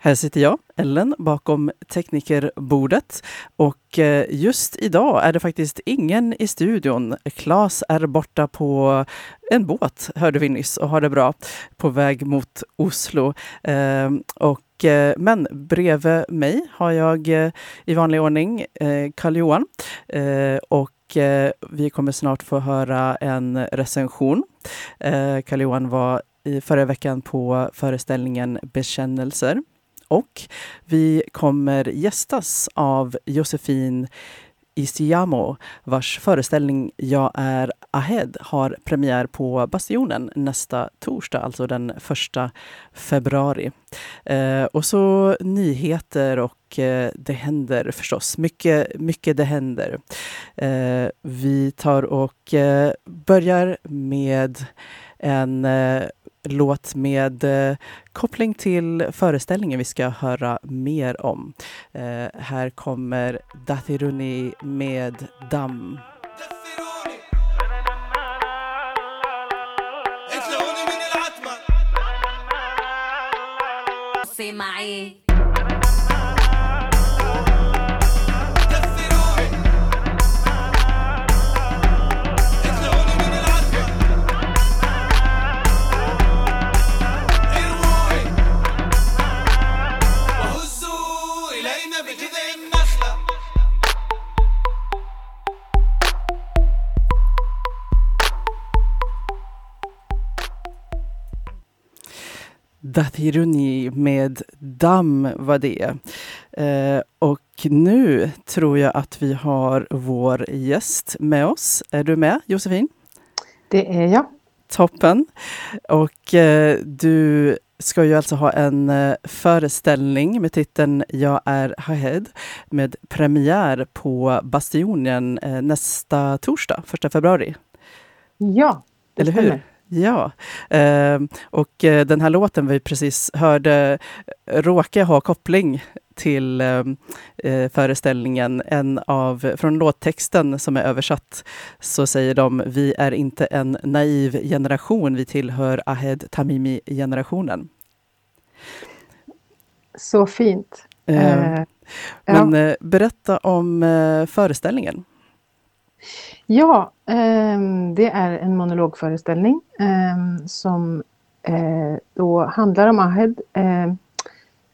Här sitter jag, Ellen, bakom teknikerbordet. Och eh, just idag är det faktiskt ingen i studion. Klas är borta på en båt, hörde vi nyss, och har det bra på väg mot Oslo. Ehm, och eh, men bredvid mig har jag eh, i vanlig ordning Karl-Johan. Och vi kommer snart få höra en recension. Karl-Johan var i förra veckan på föreställningen Bekännelser och vi kommer gästas av Josefin Isiamo vars föreställning Jag är Ahead har premiär på Bastionen nästa torsdag, alltså den 1 februari. Eh, och så nyheter och eh, det händer förstås. Mycket, mycket det händer. Eh, vi tar och eh, börjar med en eh, låt med eh, koppling till föreställningen vi ska höra mer om. Eh, här kommer Dathiruni med Damm. معي Dathiruni med Damm var det. Eh, och nu tror jag att vi har vår gäst med oss. Är du med Josefin? Det är jag. Toppen. Och eh, du ska ju alltså ha en eh, föreställning med titeln Jag är Hahed med premiär på Bastionen eh, nästa torsdag, första februari. Ja, det Eller hur? Ja, eh, och eh, den här låten vi precis hörde råkar ha koppling till ehm, eh, föreställningen. En av, från låttexten som är översatt så säger de Vi är inte en naiv generation, vi tillhör Ahed Tamimi-generationen. Så fint. Eh, men ja. Eh, berätta om eh, föreställningen. Ja, ehm, det är en monologföreställning ehm, som eh, då handlar om Ahed. Ehm,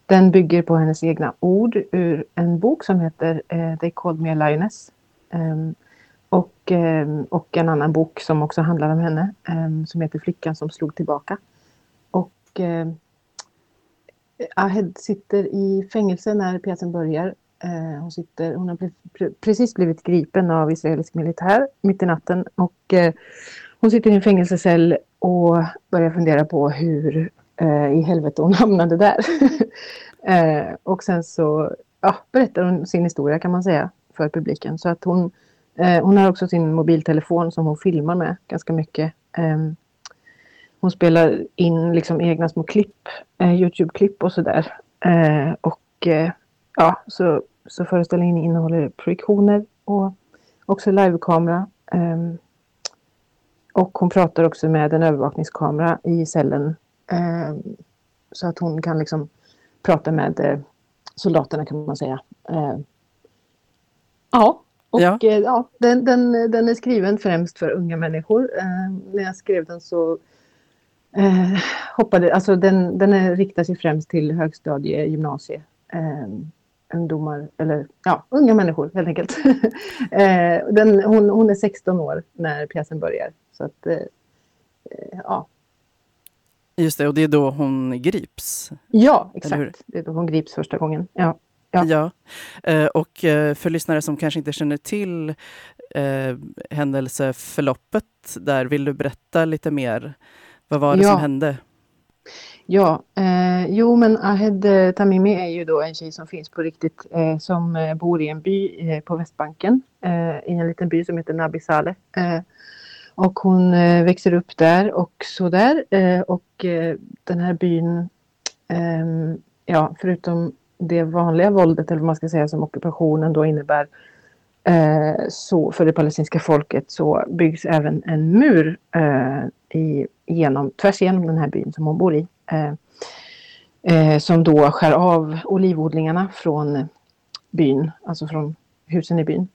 den bygger på hennes egna ord ur en bok som heter eh, They called me a lioness. Och, och en annan bok som också handlar om henne som heter Flickan som slog tillbaka. Och Ahed sitter i fängelse när pjäsen börjar Eh, hon, sitter, hon har precis blivit gripen av israelisk militär mitt i natten och eh, hon sitter i en fängelsecell och börjar fundera på hur eh, i helvete hon hamnade där. Eh, och sen så ja, berättar hon sin historia kan man säga för publiken. Så att hon, eh, hon har också sin mobiltelefon som hon filmar med ganska mycket. Ehm, hon spelar in liksom egna små klipp, Youtube-klipp och sådär. och ja, så så föreställningen innehåller projektioner och också livekamera. Um, och hon pratar också med en övervakningskamera i cellen. Um, så att hon kan liksom prata med uh, soldaterna kan man säga. Uh, ja, och ja. Uh, ja, den, den, den är skriven främst för unga människor. när jag skrev den så hoppade, alltså den, den riktar sig främst till högstadie, gymnasie ungdomar, eller ja, unga människor helt enkelt. Eh, den, hon, hon är 16 år när pjäsen börjar. Så att, eh, eh, ja. Just det, och det är då hon grips? Ja, exakt. Det är då hon grips första gången. Ja. Ja. ja. Och för lyssnare som kanske inte känner till eh, händelseförloppet där, vill du berätta lite mer? Vad var det ja. som hände? Ja, eh, jo men Ahed eh, Tamimi är ju då en tjej som finns på riktigt eh, som eh, bor i en by eh, på Västbanken eh, i en liten by som heter Nabi Saleh. Eh, och hon växer upp där och så där och den här byn, ehm, ja förutom det vanliga våldet eller vad man ska säga som ockupationen då innebär så för det palestinska folket så byggs även en mur i, genom, tvärs igenom den här byn som hon bor i. Eh, eh, som då skär av olivodlingarna från byn, alltså från husen i byn.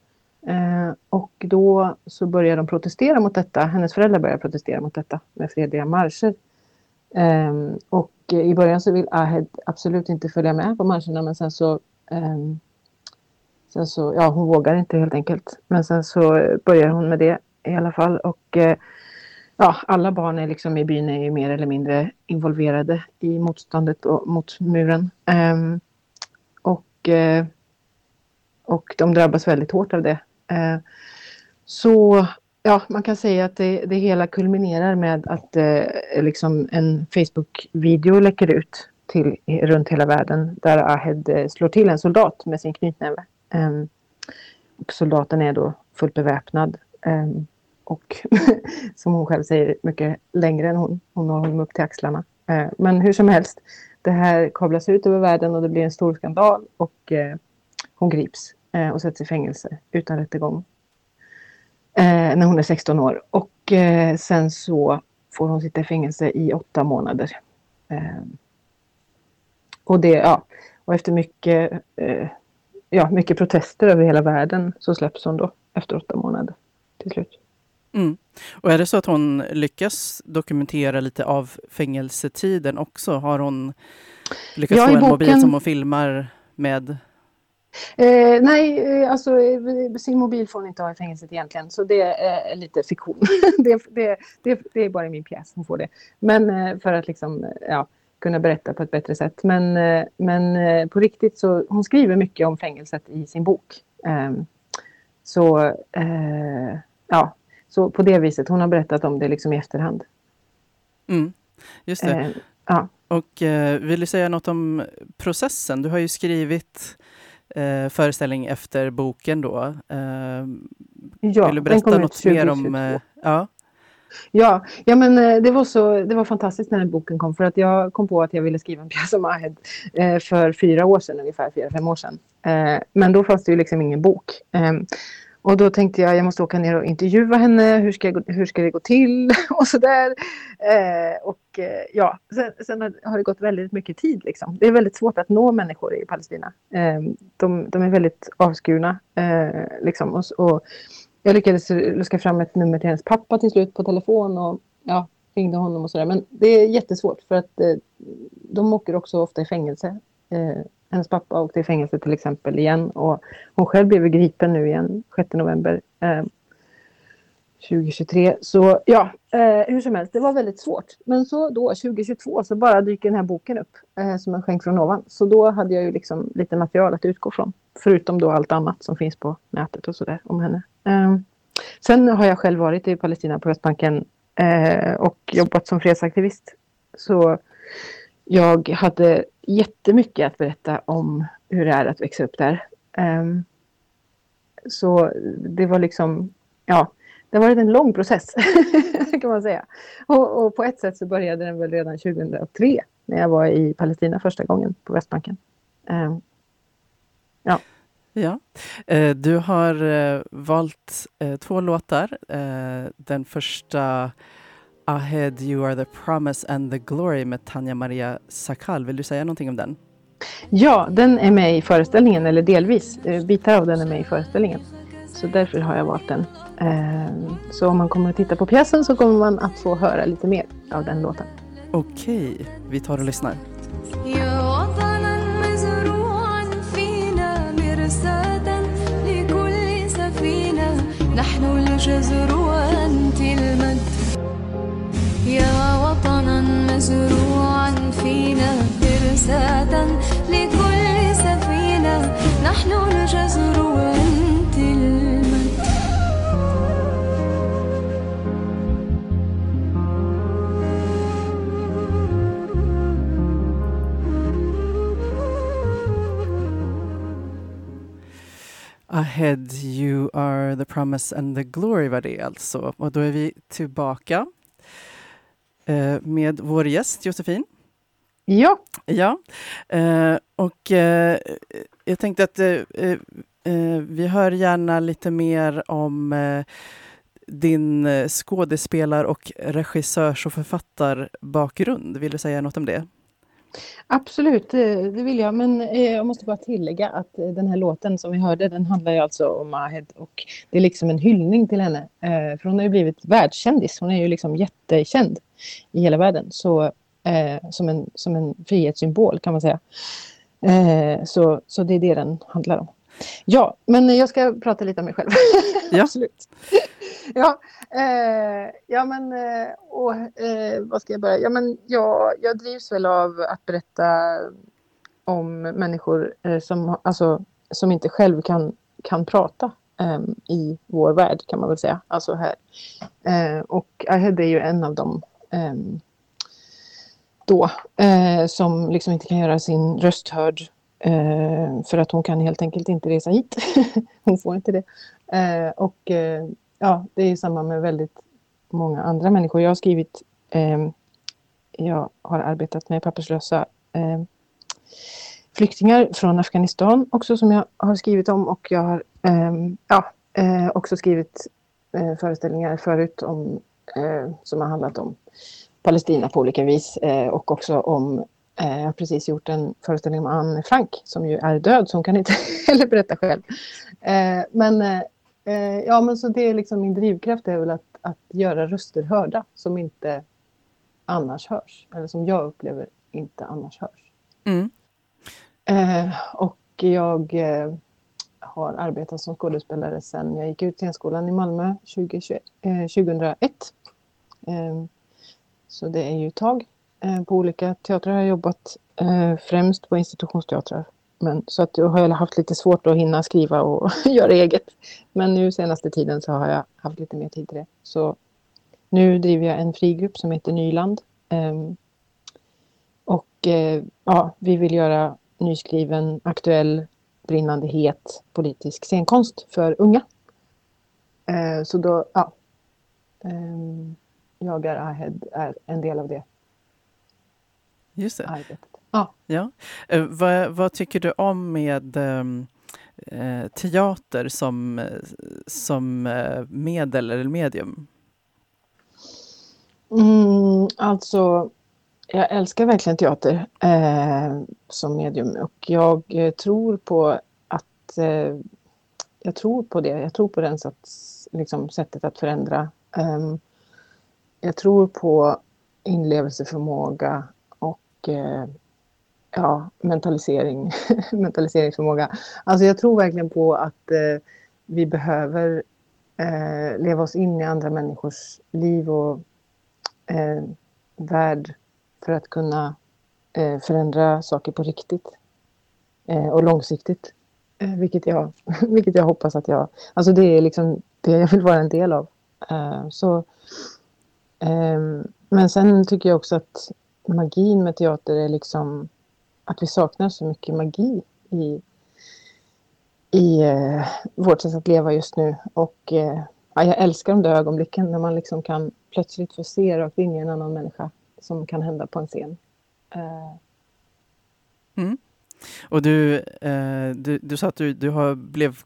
Eh, och då så börjar de protestera mot detta. Hennes föräldrar börjar protestera mot detta med fredliga marscher. Eh, och i början så vill Ahed absolut inte följa med på marscherna men sen så eh, Sen så, ja hon vågar inte helt enkelt. Men sen så börjar hon med det i alla fall och eh, ja, alla barn är liksom i byn är ju mer eller mindre involverade i motståndet och, mot muren. Um, och, uh, och de drabbas väldigt hårt av det. Uh, så ja, man kan säga att det, det hela kulminerar med att uh, liksom en Facebook-video läcker ut till, runt hela världen där Ahed eh, slår till en soldat med sin knytnäve. Um, och soldaten är då fullt beväpnad. Um, och som hon själv säger mycket längre än hon. Hon har honom upp till axlarna. Eh, men hur som helst, det här kablas ut över världen och det blir en stor skandal och eh, hon grips eh, och sätts i fängelse utan rättegång eh, när hon är 16 år. Och eh, sen så får hon sitta i fängelse i åtta månader. Eh, och, det, ja, och efter mycket, ja, mycket protester över hela världen så släpps hon då efter åtta månader till slut. Mm. Och är det så att hon lyckas dokumentera lite av fängelsetiden också? Har hon lyckats ja, få en boken... mobil som hon filmar med? Eh, nej, eh, alltså eh, sin mobil får hon inte ha i fängelset egentligen, så det är lite fiktion. det, det, det, det, är bara i min pjäs hon får det. Men eh, för att liksom, ja, kunna berätta på ett bättre sätt. Men, eh, men eh, på riktigt så, hon skriver mycket om fängelset i sin bok. Ehm, så ja, så på det viset, hon har berättat om det liksom i efterhand. Mm, just det. Eh, ja. Och eh, vill du säga något om processen? Du har ju skrivit eh, föreställning efter boken då. Eh, ja, vill du berätta något mer om... Eh, ja. Ja, ja men eh, det var, så, det var fantastiskt när den boken kom för att jag kom på att jag ville skriva en pjäs om Ahed för fyra år sedan, ungefär fyra, fem år sedan. Men då fanns det ju liksom ingen bok. Och då tänkte jag, jag måste åka ner och intervjua henne. Hur ska, jag, hur ska det gå till? och sådär. Eh, och eh, ja, sen, sen, har det gått väldigt mycket tid. Liksom. Det är väldigt svårt att nå människor i Palestina. Eh, de, de, är väldigt avskurna. Eh, liksom. och, och, jag lyckades luska fram ett nummer till hennes pappa till slut på telefon. Och ja, ringde honom och sådär. Men det är jättesvårt för att eh, de åker också ofta i fängelse. Eh, hennes pappa åkte i fängelse till exempel igen och hon själv blev gripen nu igen 6 november eh, 2023. Så ja, eh, hur som helst, det var väldigt svårt. Men så då 2022 så bara dyker den här boken upp eh, som en skänk från ovan. Så då hade jag ju liksom lite material att utgå från. Förutom då allt annat som finns på nätet och sådär om henne. Eh, sen har jag själv varit i Palestina på Västbanken eh, och jobbat som fredsaktivist. Så jag hade jättemycket att berätta om hur det är att växa upp där. Um, så det var liksom, ja, det har varit en lång process kan man säga. Och, och, på ett sätt så började den väl redan 2003 när jag var i Palestina första gången på Västbanken. Um, ja. Ja. Eh, du har eh, valt eh, två låtar. Den första Ahead You Are The Promise and The Glory med Tanja Maria Sakal. Vill du säga någonting om den? Ja, den är med i föreställningen, eller delvis. Eh, bitar av den är med i föreställningen. Så därför har jag valt den. Eh, så om man kommer att titta på pjäsen så kommer man att få höra lite mer av den låten. Okej, vi tar och lyssnar. نحن الجزر وأنت المد يا وطنا مزروعا فينا فرساة لكل سفينة نحن الجزر وأنت Ahead you are the promise and the glory var det alltså. Och då är vi tillbaka med vår gäst Josefin. Ja. Ja, eh, och eh, jag tänkte att eh, eh, vi hör gärna lite mer om eh, din skådespelar och regissörs och författarbakgrund. Vill du säga något om det? Absolut, det vill jag. Men jag måste bara tillägga att den här låten som vi hörde, den handlar ju alltså om Ahed och det är liksom en hyllning till henne. För hon har ju blivit världskändis. Hon är ju liksom jättekänd i hela världen. Så eh, som, en, som en frihetssymbol kan man säga. Eh, så, så det är det den handlar om. Ja, men jag ska prata lite om mig själv. Ja. Absolut. ja, eh, ja, men eh, och, eh, vad ska jag börja? Ja, men jag, jag drivs väl av att berätta om människor eh, som, alltså, som inte själv kan, kan prata ehm, i vår värld kan man väl säga. Alltså här. Eh, och Ahed är ju en av dem ehm, då eh, som liksom inte kan göra sin röst hörd eh, för att hon kan helt enkelt inte resa hit. hon får inte det. Eh, och eh, ja, det är samma med väldigt många andra människor. Jag har skrivit, eh, jag har arbetat med papperslösa eh, flyktingar från Afghanistan också som jag har skrivit om och jag har eh, ja, eh, också skrivit eh, föreställningar förut om, eh, som har handlat om Palestina på olika vis eh, och också om eh, jag har precis gjort en föreställning om Anne Frank som ju är död så hon kan inte heller berätta själv. Eh, men eh, ja, men så det är liksom min drivkraft är väl att, att göra röster hörda som inte annars hörs eller som jag upplever inte annars hörs. Mm. Eh, och jag eh, har arbetat som skådespelare sedan jag gick ut scenskolan i Malmö 2021, 2001. Så det är ju ett tag. Eh, på olika teatrar har jag jobbat, eh, främst på institutionsteatrar. Men, så att jag har haft lite svårt att hinna skriva och göra eget. Men nu senaste tiden så har jag haft lite mer tid till det. Så nu driver jag en frigrupp som heter Nyland. Ehm, och eh, ja, vi vill göra nyskriven, aktuell, brinnande het politisk scenkonst för unga. Så då, ja. Ehm, jag är Ahed är en del av det. Just det. Arbetet. Ja. ja. Eh, vad, vad, tycker du om med ehm, eh, teater som, som eh, medel eller medium? Mm, alltså, jag älskar verkligen teater eh, som medium och jag eh, tror på att eh, jag tror på det. Jag tror på den sats, liksom, sättet att förändra. Um, jag tror på inlevelseförmåga och ja, mentalisering, mentaliseringsförmåga. Alltså jag tror verkligen på att eh, vi behöver eh, leva oss in i andra människors liv och eh, värld för att kunna eh, förändra saker på riktigt eh, och långsiktigt. Eh, vilket, jag, vilket jag hoppas att jag... Alltså det är liksom det jag vill vara en del av. Eh, så eh, men sen tycker jag också att magin med teater är liksom att vi saknar så mycket magi i, i eh, vårt sätt att leva just nu. Och eh, ja, jag älskar de där ögonblicken när man liksom kan plötsligt få se rakt in i en annan människa som kan hända på en scen. Eh. Mm. Och du, eh, du, du sa att du, du har blev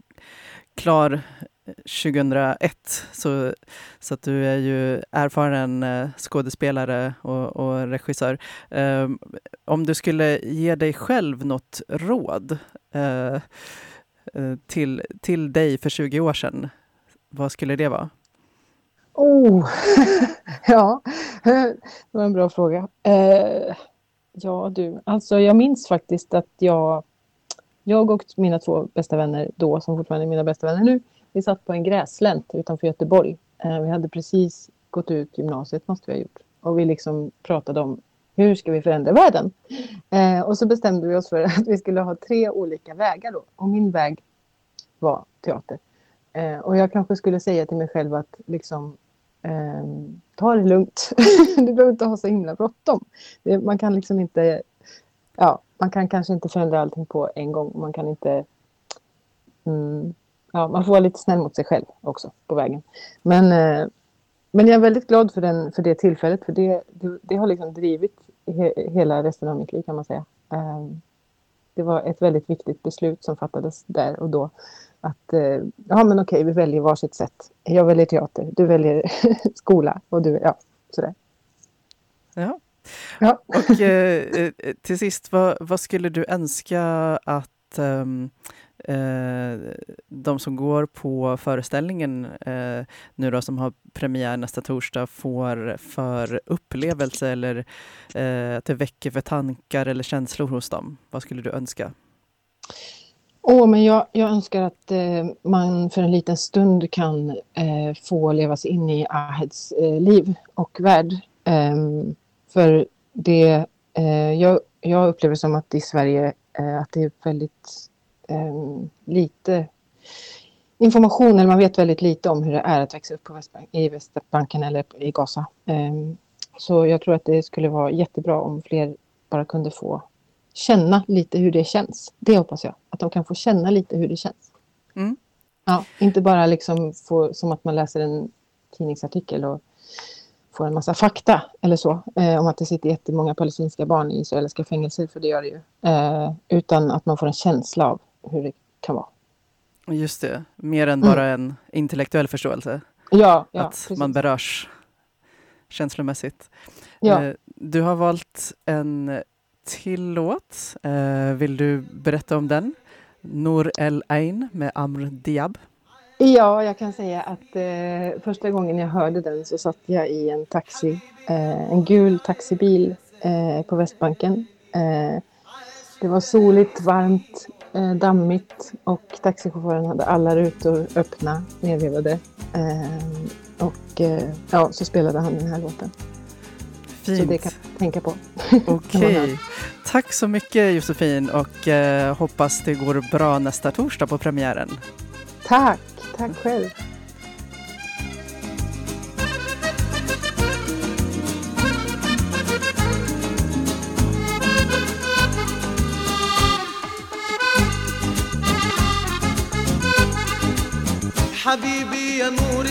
klar 2001. Så, så att du är ju erfaren eh, skådespelare och, och regissör. Um, om du skulle ge dig själv något råd uh, till, till dig för 20 år sedan, vad skulle det vara? Oh, ja, det var en bra fråga. Uh, ja du, alltså jag minns faktiskt att jag, jag och mina två bästa vänner då, som fortfarande är mina bästa vänner nu, vi satt på en gräslänt utanför Göteborg. Eh, vi hade precis gått ut gymnasiet, måste vi ha gjort. Och vi liksom pratade om hur ska vi förändra världen? Eh, och så bestämde vi oss för att vi skulle ha tre olika vägar då. Och min väg var teater. Eh, och jag kanske skulle säga till mig själv att liksom eh, ta det lugnt. du behöver inte ha så himla bråttom. Man kan liksom inte, ja, man kan kanske inte förändra allting på en gång. Man kan inte mm, ja, man får vara lite snäll mot sig själv också på vägen. Men, eh, men jag är väldigt glad för, den, för det tillfället, för det, det, det har liksom drivit he, hela resten av mitt liv kan man säga. Eh, det var ett väldigt viktigt beslut som fattades där och då. Att, eh, ja men okej, vi väljer varsitt sätt. Jag väljer teater, du väljer skola och du, ja, sådär. Ja. ja. Och eh, eh, till sist, vad, vad, skulle du önska att um, eh, de som går på föreställningen eh, nu då som har premiär nästa torsdag får för upplevelse eller eh, att det väcker för tankar eller känslor hos dem? Vad skulle du önska? Oh, men jag, jag önskar att eh, man för en liten stund kan eh, få leva sig in i Aheds eh, liv och värld. Ehm, för det, eh, jag, jag upplever som att i Sverige eh, att det är väldigt lite information, eller man vet väldigt lite om hur det är att växa upp på Västbank, i Västbanken eller i Gaza. Ehm, så jag tror att det skulle vara jättebra om fler bara kunde få känna lite hur det känns. Det hoppas jag, att de kan få känna lite hur det känns. Mm. Ja, inte bara liksom få, som att man läser en tidningsartikel och får en massa fakta eller så eh, om att det sitter jättemånga palestinska barn i israeliska fängelser, för det gör det ju. Eh, utan att man får en känsla av hur det kan vara. Just det, mer än bara mm. en intellektuell förståelse. Ja, ja Att precis. man berörs känslomässigt. Ja. Eh, du har valt en till låt. Eh, vill du berätta om den? Nour El Ain med Amr Diab. Ja, jag kan säga att eh, första gången jag hörde den så satt jag i en taxi, eh, en gul taxibil eh, på Västbanken. Eh, det var soligt, varmt, eh, dammigt och taxichauffören hade alla rutor öppna, nedvevade. Eh, och ja, så spelade han den här låten. Fint. Så det kan man tänka på. Okej. Okay. Tack så mycket Josefin och hoppas det går bra nästa torsdag på premiären. Tack! Tack själv. حبيبي يا نور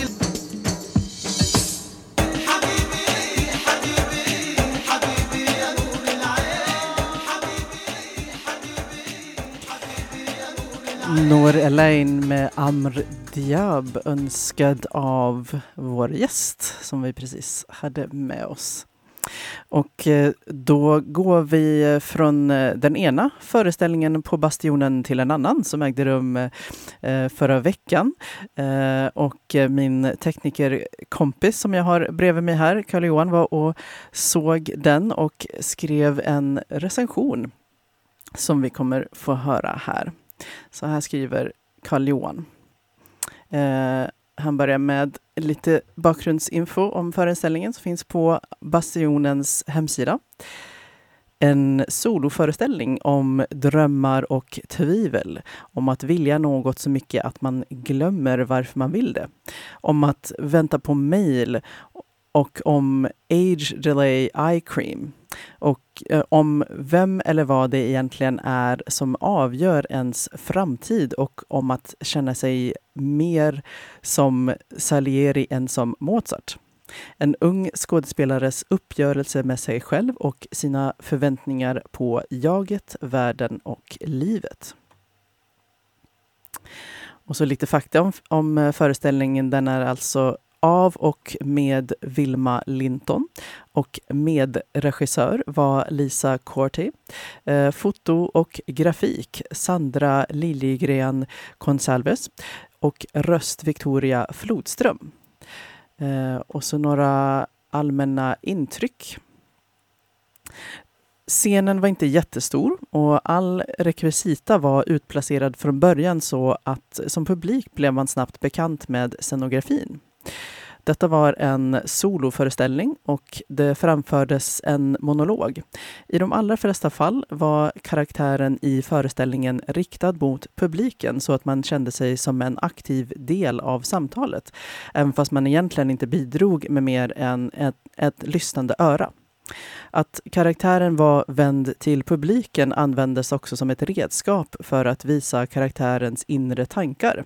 Nour Elaine med Amr Diab önskad av vår gäst som vi precis hade med oss. Och eh, då går vi från eh, den ena föreställningen på Bastionen till en annan som ägde rum eh, förra veckan. Och min teknikerkompis som jag har bredvid mig här, Karl Johan, var och såg den och skrev en recension som vi kommer få höra här. Så här skriver Karl Johan han börjar med lite bakgrundsinfo om föreställningen som finns på Bastionens hemsida. En soloföreställning om drömmar och tvivel. Om att vilja något så mycket att man glömmer varför man vill det. Om att vänta på mejl och om Age Delay Eye Cream och eh, om vem eller vad det egentligen är som avgör ens framtid och om att känna sig mer som Salieri än som Mozart. En ung skådespelares uppgörelse med sig själv och sina förväntningar på jaget, världen och livet. Och så lite fakta om, om eh, föreställningen. Den är alltså av och med Vilma Linton. Och medregissör var Lisa Corti. Eh, foto och grafik Sandra Liljegren Consalves och röst Victoria Flodström. Eh, och så några allmänna intryck. Scenen var inte jättestor och all rekvisita var utplacerad från början så att som publik blev man snabbt bekant med scenografin. Detta var en soloföreställning och det framfördes en monolog. I de allra flesta fall var karaktären i föreställningen riktad mot publiken så att man kände sig som en aktiv del av samtalet. Även fast man egentligen inte bidrog med mer än ett, ett lyssnande öra. Att karaktären var vänd till publiken användes också som ett redskap för att visa karaktärens inre tankar.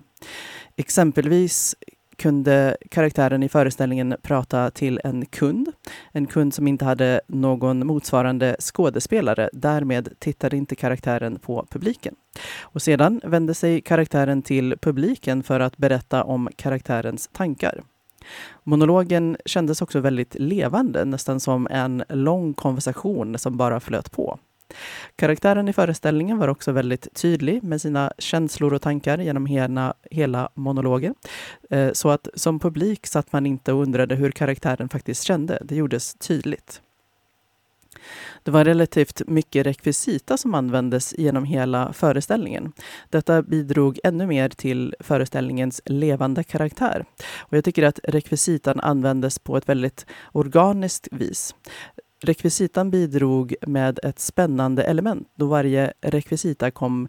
Exempelvis kunde karaktären i föreställningen prata till en kund. En kund som inte hade någon motsvarande skådespelare. Därmed tittade inte karaktären på publiken. Och sedan vände sig karaktären till publiken för att berätta om karaktärens tankar. Monologen kändes också väldigt levande, nästan som en lång konversation som bara flöt på. Karaktären i föreställningen var också väldigt tydlig med sina känslor och tankar genom hela, hela monologen. Eh, så att som publik satt man inte och undrade hur karaktären faktiskt kände. Det gjordes tydligt. Det var relativt mycket rekvisita som användes genom hela föreställningen. Detta bidrog ännu mer till föreställningens levande karaktär. Och jag tycker att rekvisitan användes på ett väldigt organiskt vis. Rekvisitan bidrog med ett spännande element då varje rekvisita kom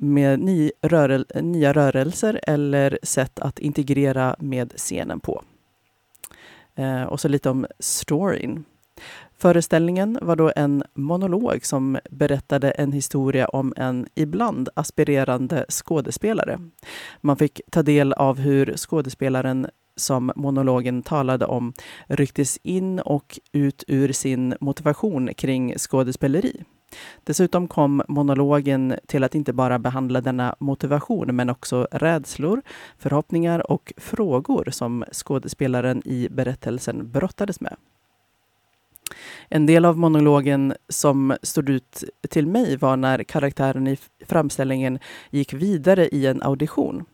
med ny rörel nya rörelser eller sätt att integrera med scenen på. Eh, och så lite om storyn. Föreställningen var då en monolog som berättade en historia om en ibland aspirerande skådespelare. Man fick ta del av hur skådespelaren som monologen talade om rycktes in och ut ur sin motivation kring skådespeleri. Dessutom kom monologen till att inte bara behandla denna motivation men också rädslor, förhoppningar och frågor som skådespelaren i berättelsen brottades med. En del av monologen som stod ut till mig var när karaktären i framställningen gick vidare i en audition.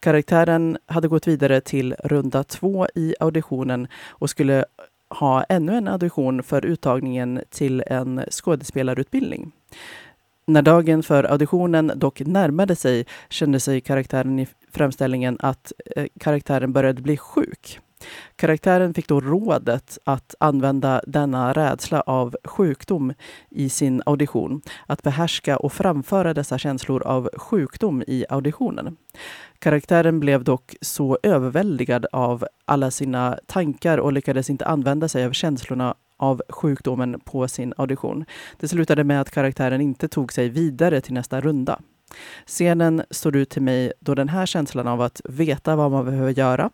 Karaktären hade gått vidare till runda två i auditionen och skulle ha ännu en audition för uttagningen till en skådespelarutbildning. När dagen för auditionen dock närmade sig kände sig karaktären i framställningen att eh, karaktären började bli sjuk. Karaktären fick då rådet att använda denna rädsla av sjukdom i sin audition. Att behärska och framföra dessa känslor av sjukdom i auditionen. Karaktären blev dock så överväldigad av alla sina tankar och lyckades inte använda sig av känslorna av sjukdomen på sin audition. Det slutade med att karaktären inte tog sig vidare till nästa runda. Scenen står ut till mig då den här känslan av att veta vad man behöver göra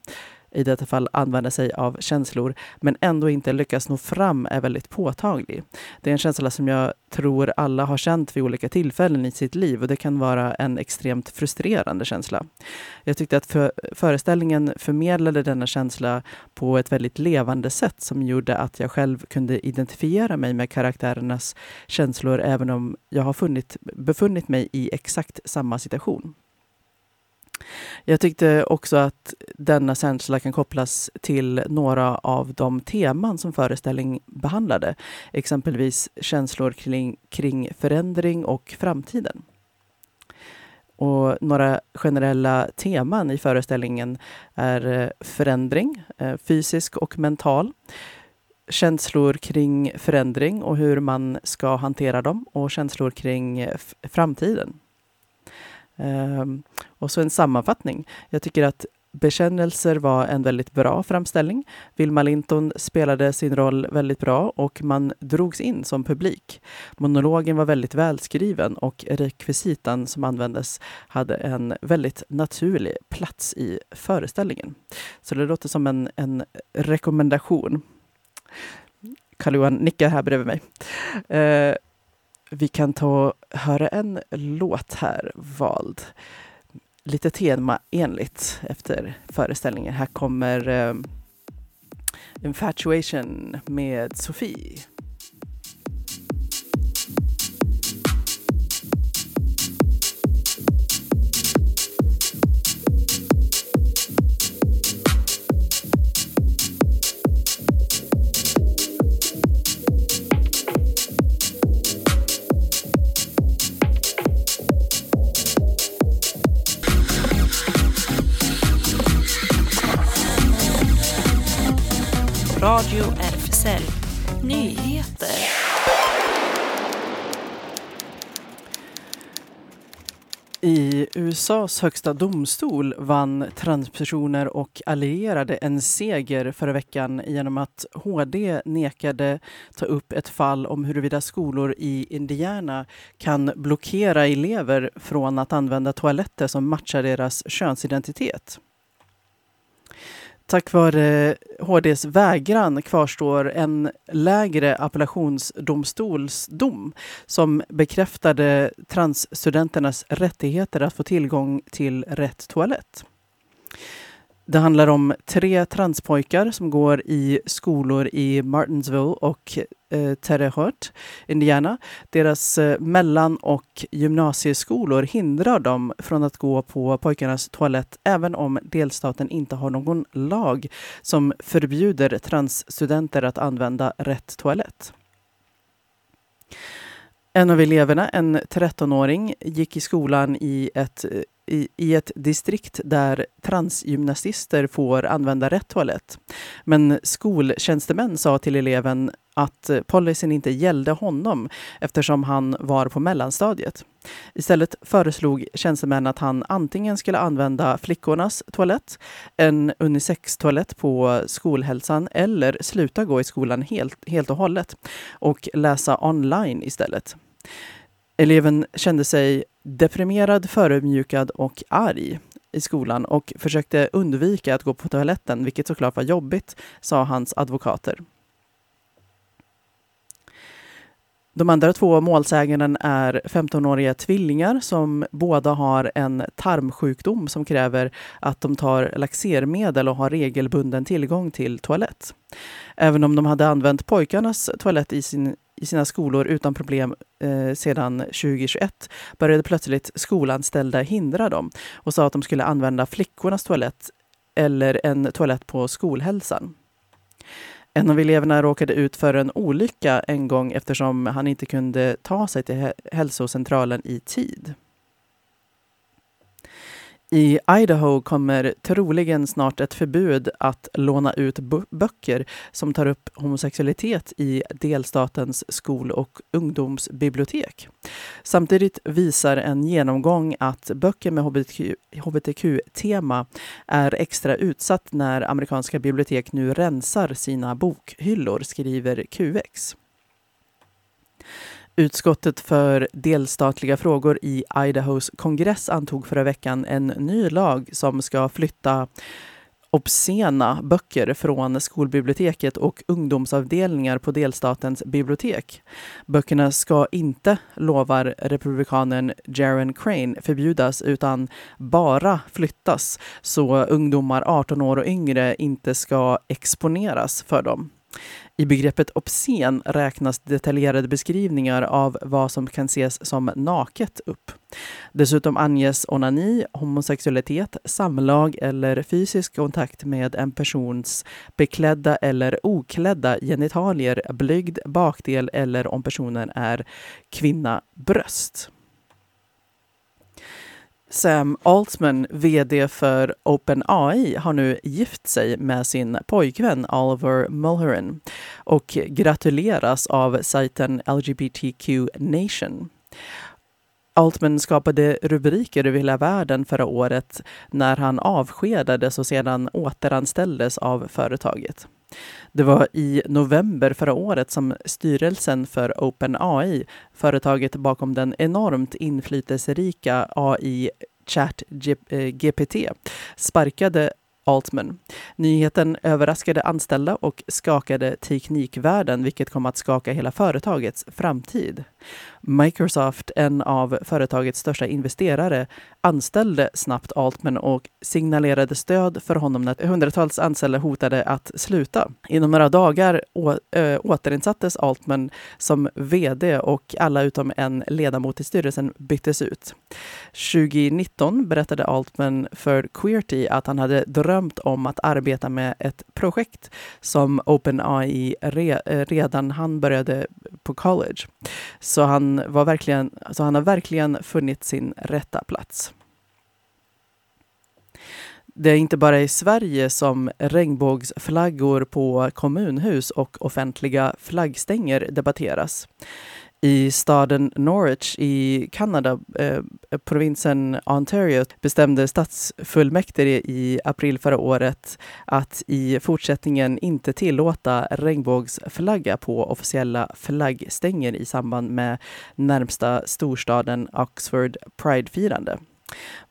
i detta fall använda sig av känslor, men ändå inte lyckas nå fram är väldigt påtaglig. Det är en känsla som jag tror alla har känt vid olika tillfällen i sitt liv och det kan vara en extremt frustrerande känsla. Jag tyckte att för, föreställningen förmedlade denna känsla på ett väldigt levande sätt som gjorde att jag själv kunde identifiera mig med karaktärernas känslor även om jag har funnit, befunnit mig i exakt samma situation. Jag tyckte också att denna känsla kan kopplas till några av de teman som föreställningen behandlade. Exempelvis känslor kring, kring förändring och framtiden. Och några generella teman i föreställningen är eh, förändring, eh, fysisk och mental. Känslor kring förändring och hur man ska hantera dem och känslor kring eh, framtiden. Um, och så en sammanfattning. Jag tycker att Bekännelser var en väldigt bra framställning. Vilma Linton spelade sin roll väldigt bra och man drogs in som publik. Monologen var väldigt välskriven och rekvisitan som användes hade en väldigt naturlig plats i föreställningen. Så det låter som en, en rekommendation. Karl-Johan nickar här bredvid mig. Uh, vi kan ta och höra en låt här vald lite temaenligt, efter föreställningen. Här kommer um, Infatuation med Sofie. USAs högsta domstol vann transpersoner och allierade en seger förra veckan genom att HD nekade ta upp ett fall om huruvida skolor i Indiana kan blockera elever från att använda toaletter som matchar deras könsidentitet. Tack vare HDs vägran kvarstår en lägre appellationsdomstolsdom som bekräftade transstudenternas rättigheter att få tillgång till rätt toalett. Det handlar om tre transpojkar som går i skolor i Martinsville och eh, Terre Haute, Indiana. Deras eh, mellan och gymnasieskolor hindrar dem från att gå på pojkarnas toalett även om delstaten inte har någon lag som förbjuder transstudenter att använda rätt toalett. En av eleverna, en 13-åring, gick i skolan i ett eh, i, i ett distrikt där transgymnasister får använda rätt toalett. Men skoltjänstemän sa till eleven att policyn inte gällde honom eftersom han var på mellanstadiet. Istället föreslog tjänstemän att han antingen skulle använda flickornas toalett, en unisex-toalett på skolhälsan eller sluta gå i skolan helt, helt och hållet och läsa online istället. Eleven kände sig deprimerad, förödmjukad och arg i skolan och försökte undvika att gå på toaletten, vilket såklart var jobbigt, sa hans advokater. De andra två målsäganden är 15-åriga tvillingar som båda har en tarmsjukdom som kräver att de tar laxermedel och har regelbunden tillgång till toalett. Även om de hade använt pojkarnas toalett i sin i sina skolor utan problem eh, sedan 2021 började plötsligt skolanställda hindra dem och sa att de skulle använda flickornas toalett eller en toalett på skolhälsan. En av eleverna råkade ut för en olycka en gång eftersom han inte kunde ta sig till hälsocentralen i tid. I Idaho kommer troligen snart ett förbud att låna ut böcker som tar upp homosexualitet i delstatens skol och ungdomsbibliotek. Samtidigt visar en genomgång att böcker med hbtq-tema är extra utsatt när amerikanska bibliotek nu rensar sina bokhyllor, skriver QX. Utskottet för delstatliga frågor i Idahos kongress antog förra veckan en ny lag som ska flytta obscena böcker från skolbiblioteket och ungdomsavdelningar på delstatens bibliotek. Böckerna ska inte, lovar republikanen Jaron Crane, förbjudas utan bara flyttas så ungdomar 18 år och yngre inte ska exponeras för dem. I begreppet obscen räknas detaljerade beskrivningar av vad som kan ses som naket upp. Dessutom anges onani, homosexualitet, samlag eller fysisk kontakt med en persons beklädda eller oklädda genitalier, blygd, bakdel eller om personen är kvinna, bröst. Sam Altman, VD för OpenAI, har nu gift sig med sin pojkvän Oliver Mulherin och gratuleras av sajten LGBTQ Nation. Altman skapade rubriker över hela världen förra året när han avskedades och sedan återanställdes av företaget. Det var i november förra året som styrelsen för OpenAI, företaget bakom den enormt inflytelserika AI ChatGPT, eh, sparkade Altman. Nyheten överraskade anställda och skakade teknikvärlden, vilket kom att skaka hela företagets framtid. Microsoft, en av företagets största investerare, anställde snabbt Altman och signalerade stöd för honom när hundratals anställda hotade att sluta. Inom några dagar återinsattes Altman som VD och alla utom en ledamot i styrelsen byttes ut. 2019 berättade Altman för Queerty att han hade drömt om att arbeta med ett projekt som OpenAI re, redan han började på college. Så han var verkligen, alltså han har verkligen funnit sin rätta plats. Det är inte bara i Sverige som regnbågsflaggor på kommunhus och offentliga flaggstänger debatteras. I staden Norwich i Kanada, eh, provinsen Ontario, bestämde stadsfullmäktige i april förra året att i fortsättningen inte tillåta regnbågsflagga på officiella flaggstänger i samband med närmsta storstaden Oxford Pride-firande.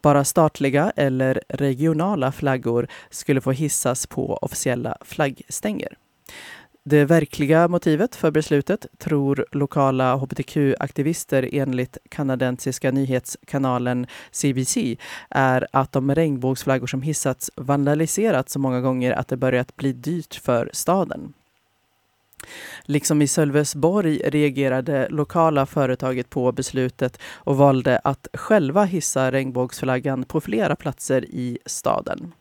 Bara statliga eller regionala flaggor skulle få hissas på officiella flaggstänger. Det verkliga motivet för beslutet tror lokala hbtq-aktivister enligt kanadensiska nyhetskanalen CBC är att de regnbågsflaggor som hissats vandaliserats så många gånger att det börjat bli dyrt för staden. Liksom i Sölvesborg reagerade lokala företaget på beslutet och valde att själva hissa regnbågsflaggan på flera platser i staden.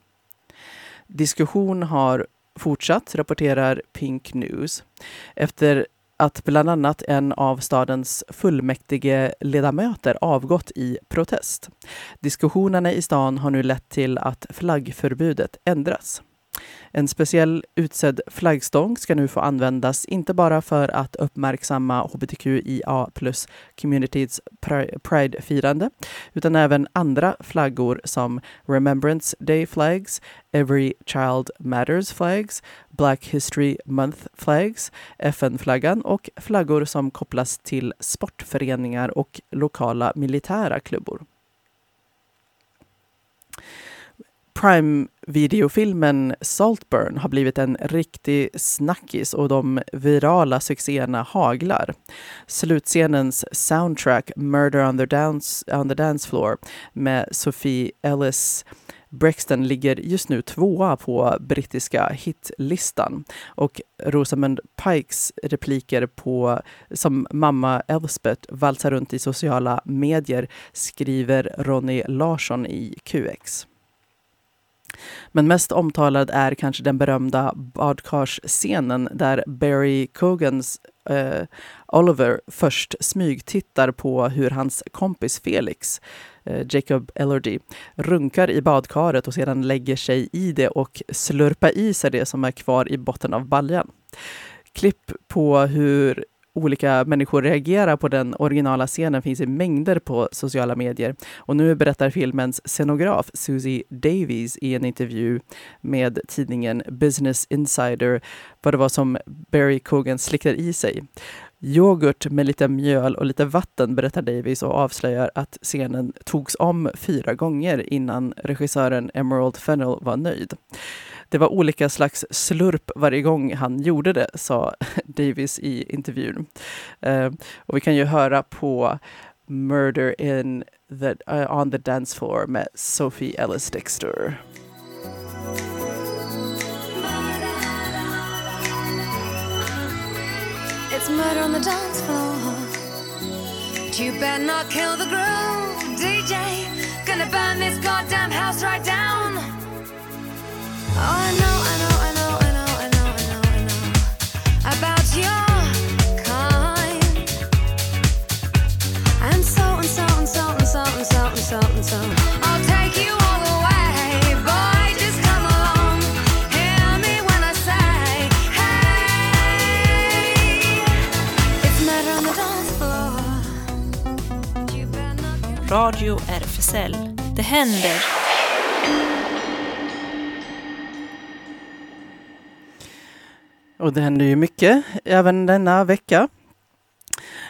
Diskussion har fortsatt, rapporterar Pink News. Efter att bland annat en av stadens fullmäktige ledamöter avgått i protest. Diskussionerna i stan har nu lett till att flaggförbudet ändras. En speciell utsedd flaggstång ska nu få användas inte bara för att uppmärksamma hbtqia plus communityts Pride-firande utan även andra flaggor som Remembrance Day flags, Every Child Matters flags, Black History Month flags, FN-flaggan och flaggor som kopplas till sportföreningar och lokala militära klubbor. Prime-videofilmen Saltburn har blivit en riktig snackis och de virala succéerna haglar. Slutscenens soundtrack Murder on the Dance, on the dance Floor med Sophie Ellis Brexton ligger just nu tvåa på brittiska hitlistan och Rosamund Pikes repliker på som mamma Elspeth valsar runt i sociala medier skriver Ronny Larsson i QX. Men mest omtalad är kanske den berömda badkarsscenen där Barry Cogans eh, Oliver först smygtittar på hur hans kompis Felix, eh, Jacob Ellerdy, runkar i badkaret och sedan lägger sig i det och slurpar i sig det som är kvar i botten av baljan. Klipp på hur olika människor reagerar på den originala scenen finns i mängder på sociala medier. Och nu berättar filmens scenograf Susie Davies i en intervju med tidningen Business Insider vad det var som Barry Cogan slickade i sig. Yoghurt med lite mjöl och lite vatten, berättar Davies och avslöjar att scenen togs om fyra gånger innan regissören Emerald Fennell var nöjd. Det var olika slags slurp varje gång han gjorde det, sa Davis i intervjun. Uh, och vi kan ju höra på Murder in the, uh, on the dance floor med Sophie Ellis Dexter. It's murder on the dance floor. But you better not kill the groove, DJ. Gonna burn this goddamn house right down. Radio RFSL. Det händer! Och det händer ju mycket även denna vecka.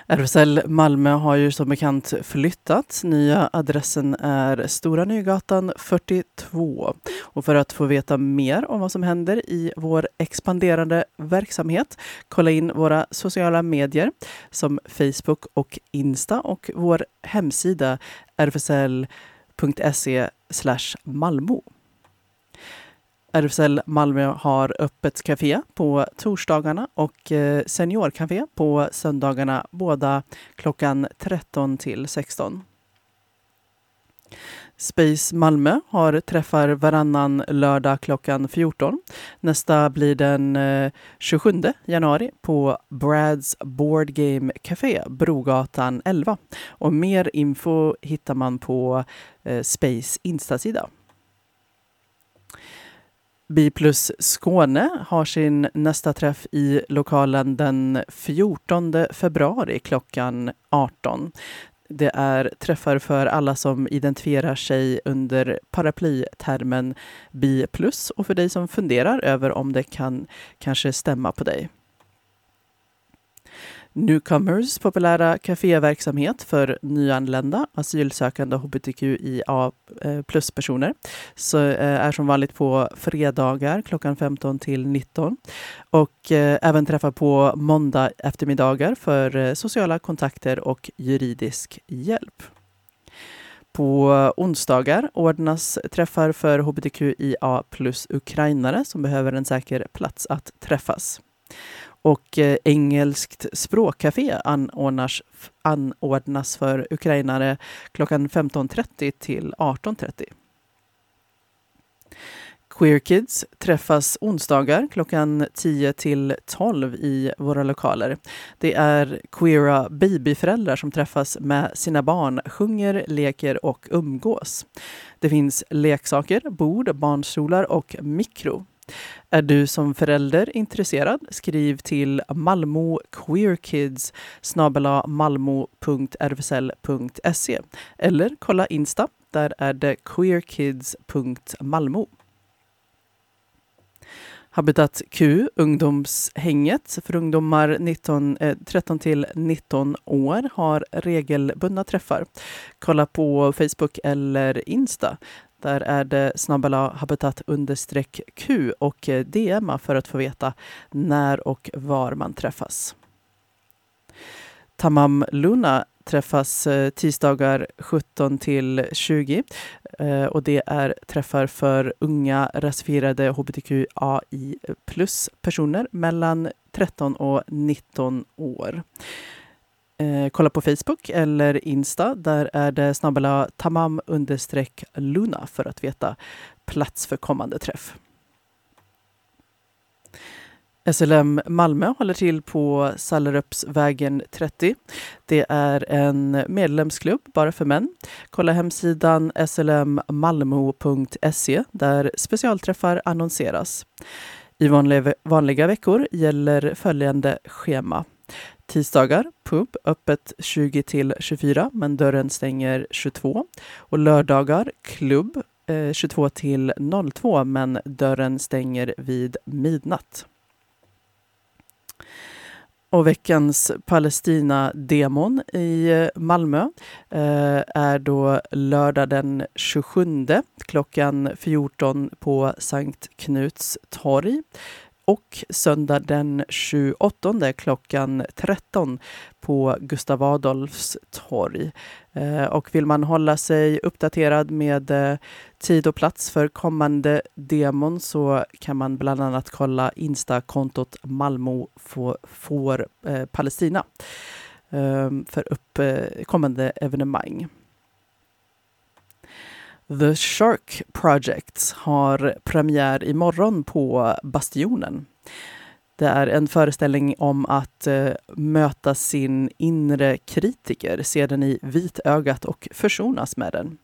RFSL Malmö har ju som bekant flyttat. Nya adressen är Stora Nygatan 42. Och för att få veta mer om vad som händer i vår expanderande verksamhet, kolla in våra sociala medier som Facebook och Insta och vår hemsida rfsl.se e malmo. RFSL Malmö har öppet café på torsdagarna och eh, seniorkafé på söndagarna, båda klockan 13 till 16. Space Malmö har träffar varannan lördag klockan 14. Nästa blir den eh, 27 januari på Brads Board Game Café, Brogatan 11. Och mer info hittar man på eh, Space Instasida. Biplus Skåne har sin nästa träff i lokalen den 14 februari klockan 18. Det är träffar för alla som identifierar sig under paraplytermen Bi plus och för dig som funderar över om det kan kanske stämma på dig. Newcomers populära kaféverksamhet för nyanlända, asylsökande och hbtqia eh, plus-personer. Så eh, är som vanligt på fredagar klockan 15 till 19 och eh, även träffar på måndag eftermiddagar för sociala kontakter och juridisk hjälp. På onsdagar ordnas träffar för hbtqia plus ukrainare som behöver en säker plats att träffas och eh, engelskt språkcafé anordnas, anordnas för ukrainare klockan 15.30 till 18.30. Queer Kids träffas onsdagar klockan 10 till 12 i våra lokaler. Det är queera babyföräldrar som träffas med sina barn, sjunger, leker och umgås. Det finns leksaker, bord, barnstolar och mikro. Är du som förälder intresserad? Skriv till Malmo queerkids malmo.rfsl.se eller kolla Insta. Där är det queerkids.malmo. Habitat Q, ungdomshänget för ungdomar 19, eh, 13 till 19 år har regelbundna träffar. Kolla på Facebook eller Insta. Där är det snabbala habitat understreck Q och eh, DMa för att få veta när och var man träffas. Tamam Luna träffas eh, tisdagar 17 till 20 eh, och det är träffar för unga rasifierade hbtqai plus personer mellan 13 och 19 år. Eh, kolla på Facebook eller Insta. Där är det snabbela tamam understreck luna för att veta plats för kommande träff. SLM Malmö håller till på Sallerupsvägen 30. Det är en medlemsklubb bara för män. Kolla hemsidan slmmalmo.se där specialträffar annonseras. I vanliga veckor gäller följande schema. Tisdagar, pub, öppet 20 till 24, men dörren stänger 22. Och lördagar, klubb, eh, 22 till 02, men dörren stänger vid midnatt. Och veckans Palestina-demon i eh, Malmö eh, är då lördag den 27 klockan 14 på Sankt Knuts torg och söndag den 28 klockan 13 på Gustav Adolfs torg. Eh, och vill man hålla sig uppdaterad med eh, tid och plats för kommande demon så kan man bland annat kolla Insta-kontot Malmo får, eh, Palestina eh, för upp kommande evenemang. The Shark Project har premiär imorgon på Bastionen. Det är en föreställning om att eh, möta sin inre kritiker, se den i vitögat och försonas med den.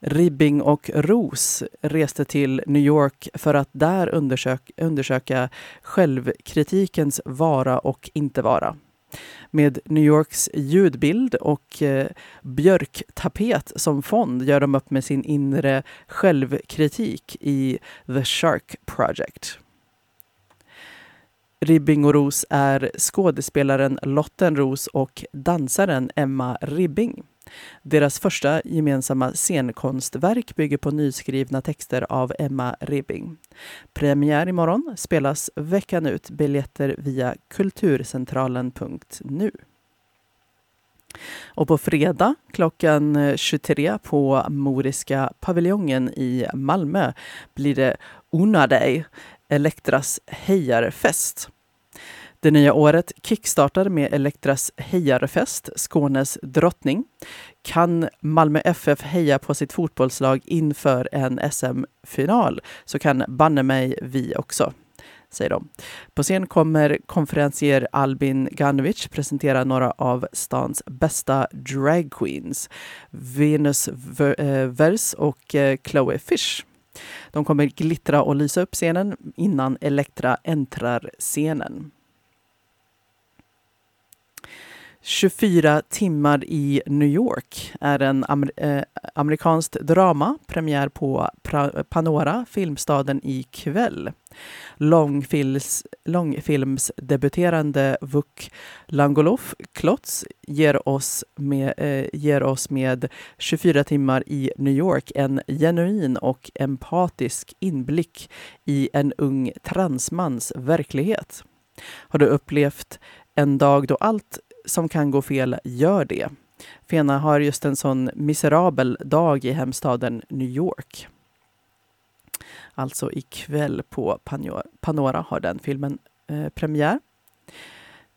Ribbing och Ros reste till New York för att där undersöka, undersöka självkritikens vara och inte vara med New Yorks ljudbild och eh, björktapet som fond gör de upp med sin inre självkritik i The Shark Project. Ribbing och Ros är skådespelaren Lotten Ros och dansaren Emma Ribbing. Deras första gemensamma scenkonstverk bygger på nyskrivna texter av Emma Ribbing. Premiär imorgon spelas veckan ut biljetter via kulturcentralen.nu. Och på fredag klockan eh, 23 på Moriska paviljongen i Malmö blir det Unna dig, Elektras hejarfest. Det nya året kickstartar med Elektras hejarfest, Skånes drottning. Kan Malmö FF heja på sitt fotbollslag inför en SM-final så kan banne mig vi också säger de. På scen kommer konferencier Albin Ganovic presentera några av stans bästa dragqueens. Venus eh, Vers och eh, Chloe Fish. De kommer glittra och lysa upp scenen innan Elektra äntrar scenen. 24 timmar i New York är en amer eh, amerikanskt drama. Premiär på pra Panora, filmstaden, ikväll. Långfils, långfilmsdebuterande Vuk Langolof Klotz ger oss, med, eh, ger oss med 24 timmar i New York en genuin och empatisk inblick i en ung transmans verklighet. Har du upplevt en dag då allt som kan gå fel gör det. Fena har just en sån miserabel dag i hemstaden New York. Alltså ikväll på Panora har den filmen eh, premiär.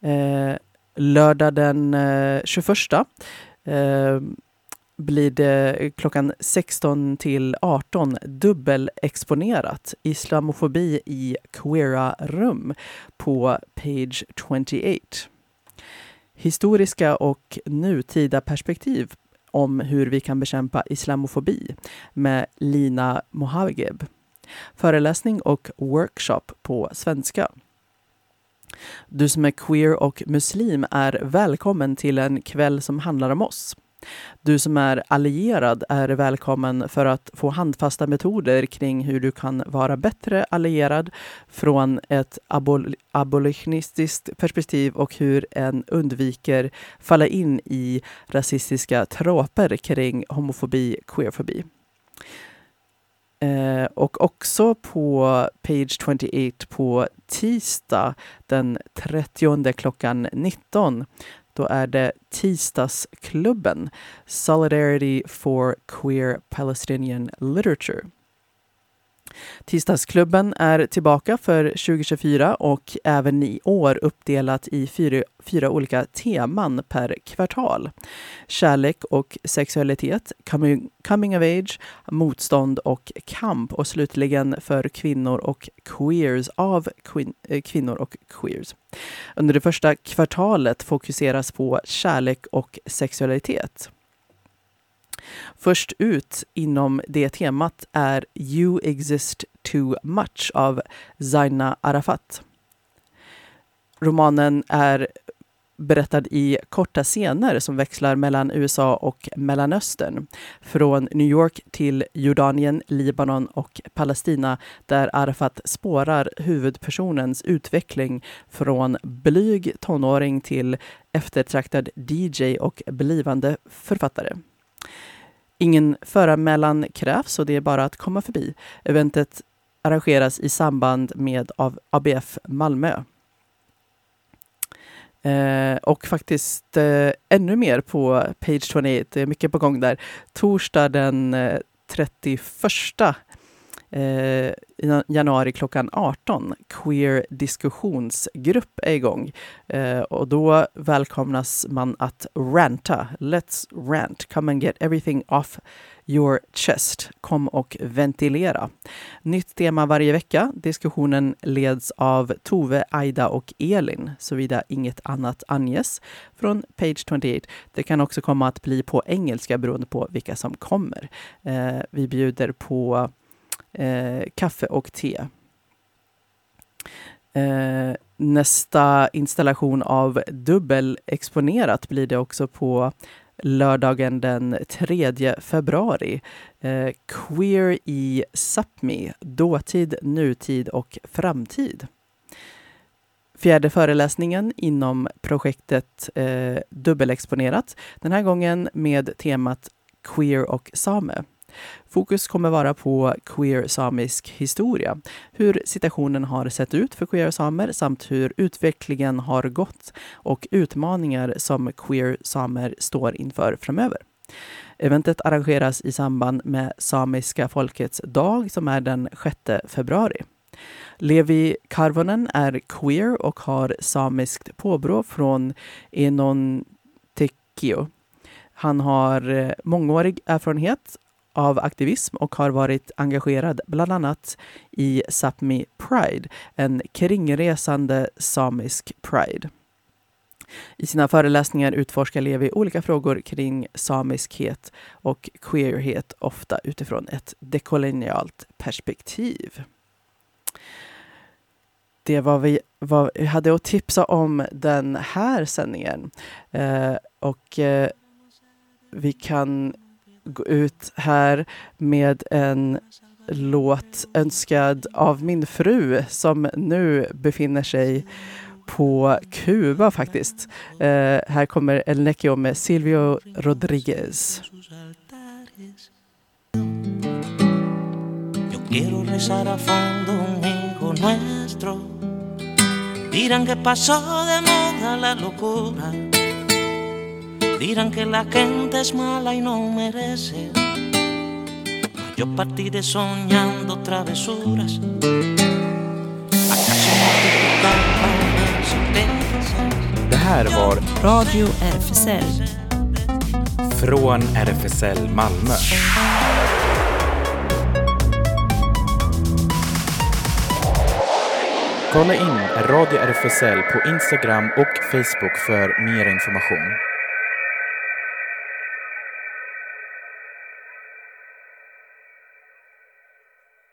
Eh, lördag den eh, 21 eh, blir det klockan 16 till 18 dubbelexponerat islamofobi i queera rum på Page 28 historiska och nutida perspektiv om hur vi kan bekämpa islamofobi med Lina Mohageb. Föreläsning och workshop på svenska. Du som är queer och muslim är välkommen till en kväll som handlar om oss. Du som är allierad är välkommen för att få handfasta metoder kring hur du kan vara bättre allierad från ett abol abolitionistiskt perspektiv och hur en undviker falla in i rasistiska troper kring homofobi, queerfobi. Eh, och också på Page 28 på tisdag den 30 klockan 19 då är det Tisdagsklubben, Solidarity for Queer Palestinian Literature. Tisdagsklubben är tillbaka för 2024 och även i år uppdelat i fyra, fyra olika teman per kvartal. Kärlek och sexualitet, coming, coming of age, motstånd och kamp och slutligen för kvinnor och queers av quin, eh, kvinnor och queers. Under det första kvartalet fokuseras på kärlek och sexualitet. Först ut inom det temat är You exist too much av Zaina Arafat. Romanen är berättad i korta scener som växlar mellan USA och Mellanöstern. Från New York till Jordanien, Libanon och Palestina där Arafat spårar huvudpersonens utveckling från blyg tonåring till eftertraktad DJ och blivande författare. Ingen föranmälan krävs och det är bara att komma förbi. Eventet arrangeras i samband med av ABF Malmö. Eh, och faktiskt eh, ännu mer på Page 28, det är mycket på gång där. Torsdag den eh, 31 eh, januari klockan 18. Queer diskussionsgrupp är igång. Eh, och då välkomnas man att ranta. Let's rant. Come and get everything off your chest. Kom och ventilera. Nytt tema varje vecka. Diskussionen leds av Tove, Aida och Elin, såvida inget annat anges från Page 28. Det kan också komma att bli på engelska beroende på vilka som kommer. Eh, vi bjuder på eh, kaffe och te. Eh, nästa installation av dubbelexponerat blir det också på lördagen den 3 februari. Eh, Queer i Sápmi, dåtid, nutid och framtid. Fjärde föreläsningen inom projektet eh, Dubbelexponerat. Den här gången med temat Queer och same. Fokus kommer vara på queer samisk historia, hur situationen har sett ut för queer samer samt hur utvecklingen har gått och utmaningar som queer samer står inför framöver. Eventet arrangeras i samband med Samiska folkets dag som är den 6 februari. Levi Karvonen är queer och har samiskt påbrå från Enontekio. Han har eh, mångårig erfarenhet av aktivism och har varit engagerad bland annat i Sápmi Pride, en kringresande samisk pride. I sina föreläsningar utforskar Levi olika frågor kring samiskhet och queerhet, ofta utifrån ett dekolonialt perspektiv. Det var vi, vad vi hade att tipsa om den här sändningen. Eh, och eh, vi kan gå ut här med en låt önskad av min fru som nu befinner sig på Kuba faktiskt. Eh, här kommer El Necio med Silvio Rodriguez. Quiero rezar a fondo un hijo nuestro. Dirán que pasó de moda la locura. Dirán que la gente es mala y no merece. Yo partiré soñando travesuras. Det här var Radio RFSL. Från RFSL Malmö. Kolla in Radio RFSL på Instagram och Facebook för mer information.